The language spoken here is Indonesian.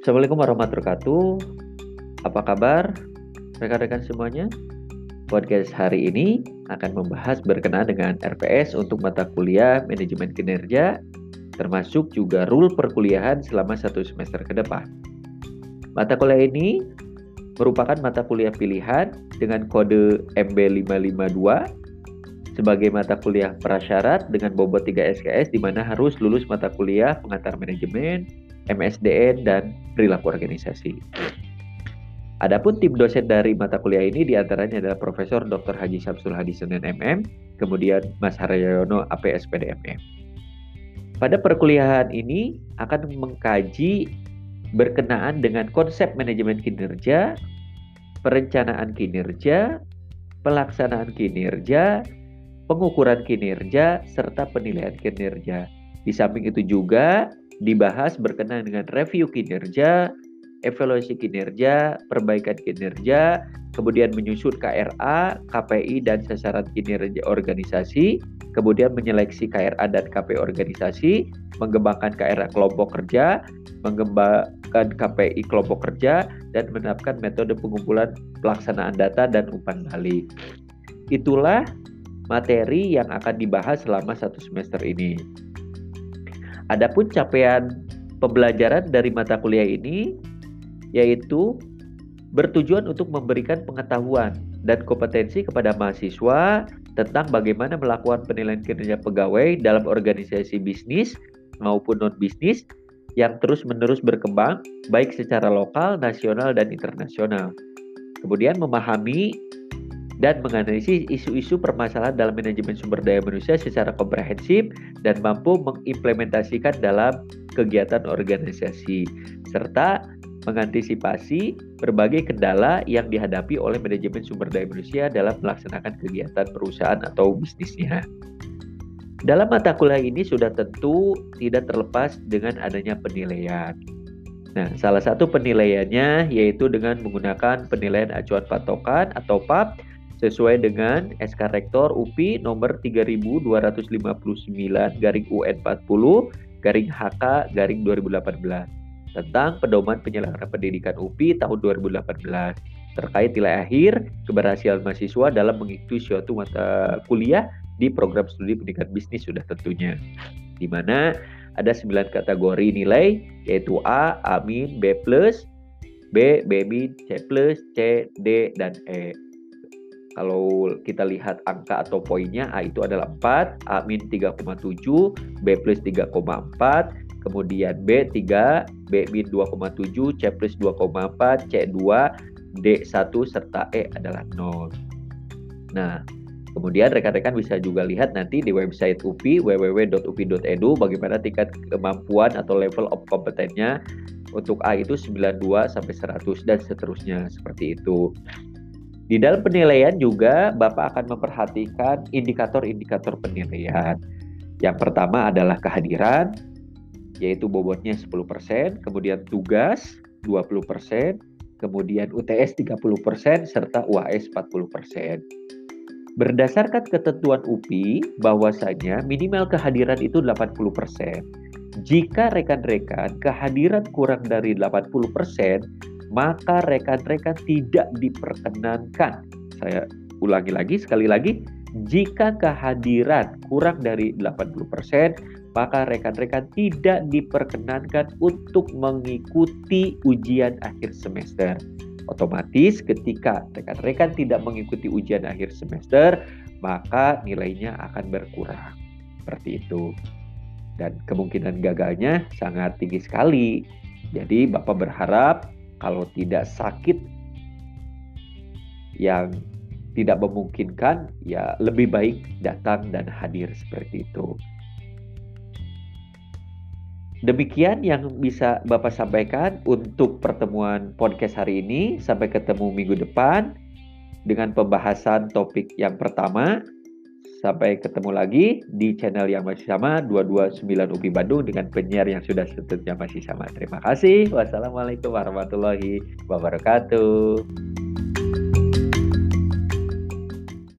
Assalamualaikum warahmatullahi wabarakatuh. Apa kabar rekan-rekan semuanya? Podcast hari ini akan membahas berkenaan dengan RPS untuk mata kuliah manajemen kinerja, termasuk juga rule perkuliahan selama satu semester ke depan. Mata kuliah ini merupakan mata kuliah pilihan dengan kode MB552 sebagai mata kuliah prasyarat dengan bobot 3 SKS di mana harus lulus mata kuliah pengantar manajemen, MSDN, dan perilaku organisasi. Adapun tim dosen dari mata kuliah ini di antaranya adalah Profesor Dr. Haji Samsul Hadi Senen MM, kemudian Mas Haryono APSPD MM. Pada perkuliahan ini akan mengkaji berkenaan dengan konsep manajemen kinerja, perencanaan kinerja, pelaksanaan kinerja, pengukuran kinerja, serta penilaian kinerja. Di samping itu juga dibahas berkenaan dengan review kinerja, evaluasi kinerja, perbaikan kinerja, kemudian menyusun KRA, KPI, dan sasaran kinerja organisasi, kemudian menyeleksi KRA dan KPI organisasi, mengembangkan KRA kelompok kerja, mengembangkan KPI kelompok kerja, dan menetapkan metode pengumpulan pelaksanaan data dan umpan balik. Itulah materi yang akan dibahas selama satu semester ini. Adapun capaian pembelajaran dari mata kuliah ini yaitu bertujuan untuk memberikan pengetahuan dan kompetensi kepada mahasiswa tentang bagaimana melakukan penilaian kinerja pegawai dalam organisasi bisnis maupun non-bisnis yang terus-menerus berkembang baik secara lokal, nasional, dan internasional. Kemudian memahami dan menganalisis isu-isu permasalahan dalam manajemen sumber daya manusia secara komprehensif dan mampu mengimplementasikan dalam kegiatan organisasi serta mengantisipasi berbagai kendala yang dihadapi oleh manajemen sumber daya manusia dalam melaksanakan kegiatan perusahaan atau bisnisnya. Dalam mata kuliah ini sudah tentu tidak terlepas dengan adanya penilaian. Nah, salah satu penilaiannya yaitu dengan menggunakan penilaian acuan patokan atau PAP sesuai dengan SK Rektor UPI nomor 3259 garing UN 40 garing HK garing 2018 tentang pedoman penyelenggaraan pendidikan UPI tahun 2018 terkait nilai akhir keberhasilan mahasiswa dalam mengikuti suatu mata kuliah di program studi pendidikan bisnis sudah tentunya di mana ada 9 kategori nilai yaitu A, A B B, B C C, D, dan E. Kalau kita lihat angka atau poinnya A itu adalah 4, A min 3,7, B plus 3,4, kemudian B 3, B min 2,7, C plus 2,4, C 2, D 1, serta E adalah 0. Nah, kemudian rekan-rekan bisa juga lihat nanti di website UPI www.upi.edu bagaimana tingkat kemampuan atau level of kompetennya untuk A itu 92 sampai 100 dan seterusnya seperti itu. Di dalam penilaian juga Bapak akan memperhatikan indikator-indikator penilaian. Yang pertama adalah kehadiran, yaitu bobotnya 10%, kemudian tugas 20%, kemudian UTS 30%, serta UAS 40%. Berdasarkan ketentuan UPI, bahwasanya minimal kehadiran itu 80%. Jika rekan-rekan kehadiran kurang dari 80%, maka rekan-rekan tidak diperkenankan. Saya ulangi lagi sekali lagi, jika kehadiran kurang dari 80%, maka rekan-rekan tidak diperkenankan untuk mengikuti ujian akhir semester. Otomatis ketika rekan-rekan tidak mengikuti ujian akhir semester, maka nilainya akan berkurang. Seperti itu. Dan kemungkinan gagalnya sangat tinggi sekali. Jadi Bapak berharap kalau tidak sakit yang tidak memungkinkan ya lebih baik datang dan hadir seperti itu. Demikian yang bisa Bapak sampaikan untuk pertemuan podcast hari ini. Sampai ketemu minggu depan dengan pembahasan topik yang pertama Sampai ketemu lagi di channel yang masih sama 229 UPI Bandung dengan penyiar yang sudah seterusnya masih sama. Terima kasih. Wassalamualaikum warahmatullahi wabarakatuh.